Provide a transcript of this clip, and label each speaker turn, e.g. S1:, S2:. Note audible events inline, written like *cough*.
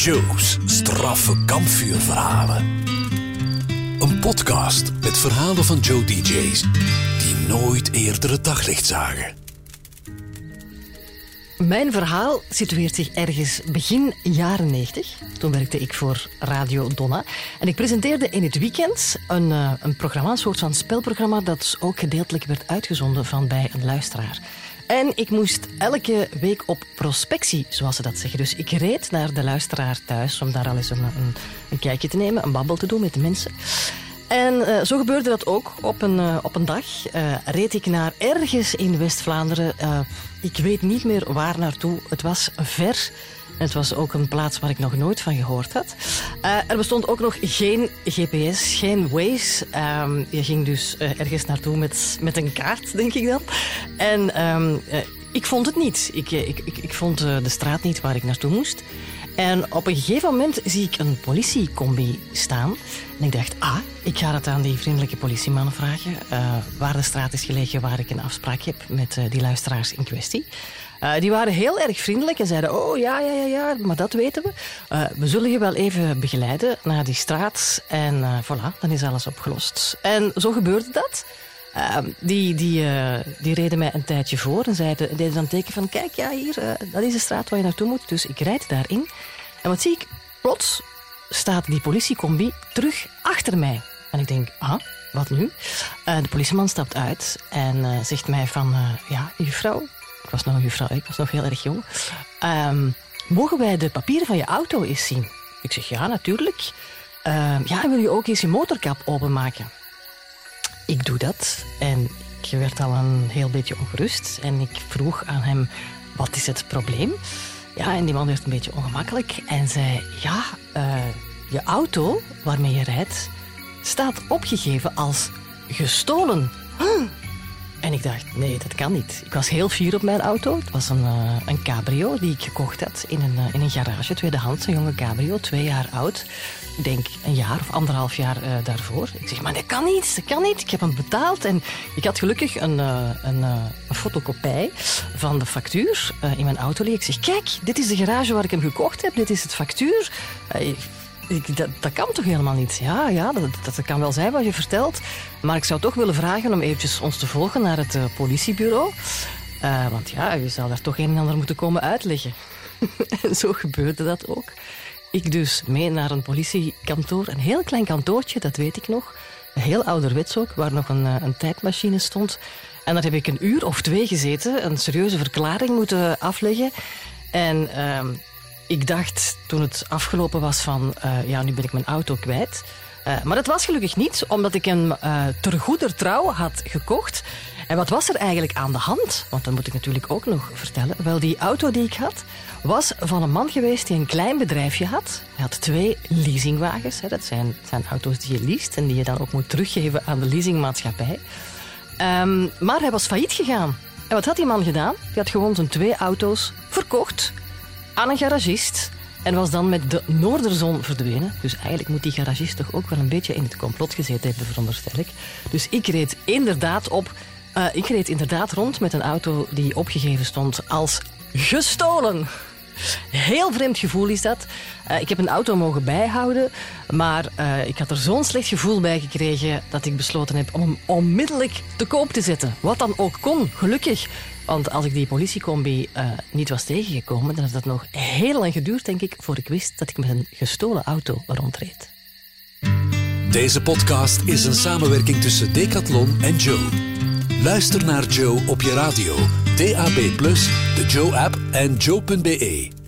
S1: Joe's straffe kampvuurverhalen. Een podcast met verhalen van Joe DJ's die nooit eerder het daglicht zagen.
S2: Mijn verhaal situeert zich ergens begin jaren 90. Toen werkte ik voor Radio Donna. En ik presenteerde in het weekend een, uh, een programma, een soort van spelprogramma, dat ook gedeeltelijk werd uitgezonden van bij een luisteraar. En ik moest elke week op prospectie, zoals ze dat zeggen. Dus ik reed naar de luisteraar thuis om daar al eens een, een, een kijkje te nemen, een babbel te doen met de mensen. En uh, zo gebeurde dat ook. Op een, uh, op een dag uh, reed ik naar ergens in West-Vlaanderen. ik weet niet meer waar naartoe. Het was ver. Het was ook een plaats waar ik nog nooit van gehoord had. er bestond ook nog geen GPS, geen Waze. Um, je ging dus ergens naartoe met, met een kaart, denk ik dan. En um, ik vond het niet. Ik, ik, ik, ik vond de straat niet waar ik naartoe moest. En op een gegeven moment zie ik een politiecombi staan. En ik dacht, ah, ik ga het aan die vriendelijke politieman vragen. Uh, waar de straat is gelegen waar ik een afspraak heb met uh, die luisteraars in kwestie. Uh, die waren heel erg vriendelijk en zeiden: Oh ja, ja, ja, ja, maar dat weten we. we zullen je wel even begeleiden naar die straat. En voilà, dan is alles opgelost. En zo gebeurde dat. Die, die, die reden mij een tijdje voor en zeiden, deden dan teken van: Kijk, ja, hier, dat is de straat waar je naartoe moet. Dus ik rijd daarin. En wat zie ik? Plots staat die politiecombi terug achter mij. En ik denk, ah, wat nu? Uh, de politieman stapt uit en zegt mij van, ja, juffrouw, ik was nog juffrouw, ik was nog heel erg jong. Um, mogen wij de papieren van je auto eens zien? Ik zeg, ja, natuurlijk. Ehm, ja, wil je ook eens je motorkap openmaken? Ik doe dat en ik werd al een heel beetje ongerust. En ik vroeg aan hem, wat is het probleem? Ja, en die man werd een beetje ongemakkelijk en zei: Ja, uh, je auto waarmee je rijdt staat opgegeven als gestolen. En ik dacht, nee, dat kan niet. Ik was heel fier op mijn auto. Het was een, uh, een cabrio die ik gekocht had in een, uh, in een garage, tweedehands, een jonge cabrio, twee jaar oud. Ik denk een jaar of anderhalf jaar uh, daarvoor. Ik zeg, maar dat kan niet, dat kan niet. Ik heb hem betaald en ik had gelukkig een, een, fotocopie van de factuur in mijn auto. Ik zeg, kijk, dit is de garage waar ik hem gekocht heb, dit is het factuur. Ik, dat, dat, kan toch helemaal niet? Ja, ja dat, dat, kan wel zijn wat je vertelt. Maar ik zou toch willen vragen om eventjes ons te volgen naar het uh, politiebureau. Uh, want ja, je zou daar toch een en ander moeten komen uitleggen. *laughs* en zo gebeurde dat ook. Ik dus mee naar een politiekantoor. Een heel klein kantoortje, dat weet ik nog. Heel ouderwets ook, waar nog een, eh, een tijdmachine stond. En daar heb ik een uur of twee gezeten. Een serieuze verklaring moeten afleggen. En... Uh, ik dacht toen het afgelopen was van, uh, ja, nu ben ik mijn auto kwijt. Uh, maar dat was gelukkig niet, omdat ik hem uh, ter goeder trouw had gekocht. En wat was er eigenlijk aan de hand? Want dat moet ik natuurlijk ook nog vertellen. Wel, die auto die ik had, was van een man geweest die een klein bedrijfje had. Hij had twee leasingwagens. Hè. Dat zijn, zijn auto's die je leest en die je dan ook moet teruggeven aan de leasingmaatschappij. Um, maar hij was failliet gegaan. En wat had die man gedaan? Die had gewoon zijn twee auto's verkocht aan een garagist. En was dan met de Noorderzon verdwenen. Dus eigenlijk moet die garagist toch ook wel een beetje in het complot gezeten hebben, veronderstel ik. Dus ik reed inderdaad op. Uh, ik reed inderdaad rond met een auto die opgegeven stond als gestolen. Heel vreemd gevoel is dat. Uh, ik heb een auto mogen bijhouden, maar uh, ik had er zo'n slecht gevoel bij gekregen dat ik besloten heb om hem onmiddellijk te koop te zetten. Wat dan ook kon, gelukkig. Want als ik die politiecombi uh, niet was tegengekomen, dan had dat nog heel lang geduurd, denk ik, voor ik wist dat ik met een gestolen auto rondreed.
S1: Deze podcast is een samenwerking tussen Decathlon en Joe. Luister naar Joe op je radio, DAB+, de Joe-app en joe.be.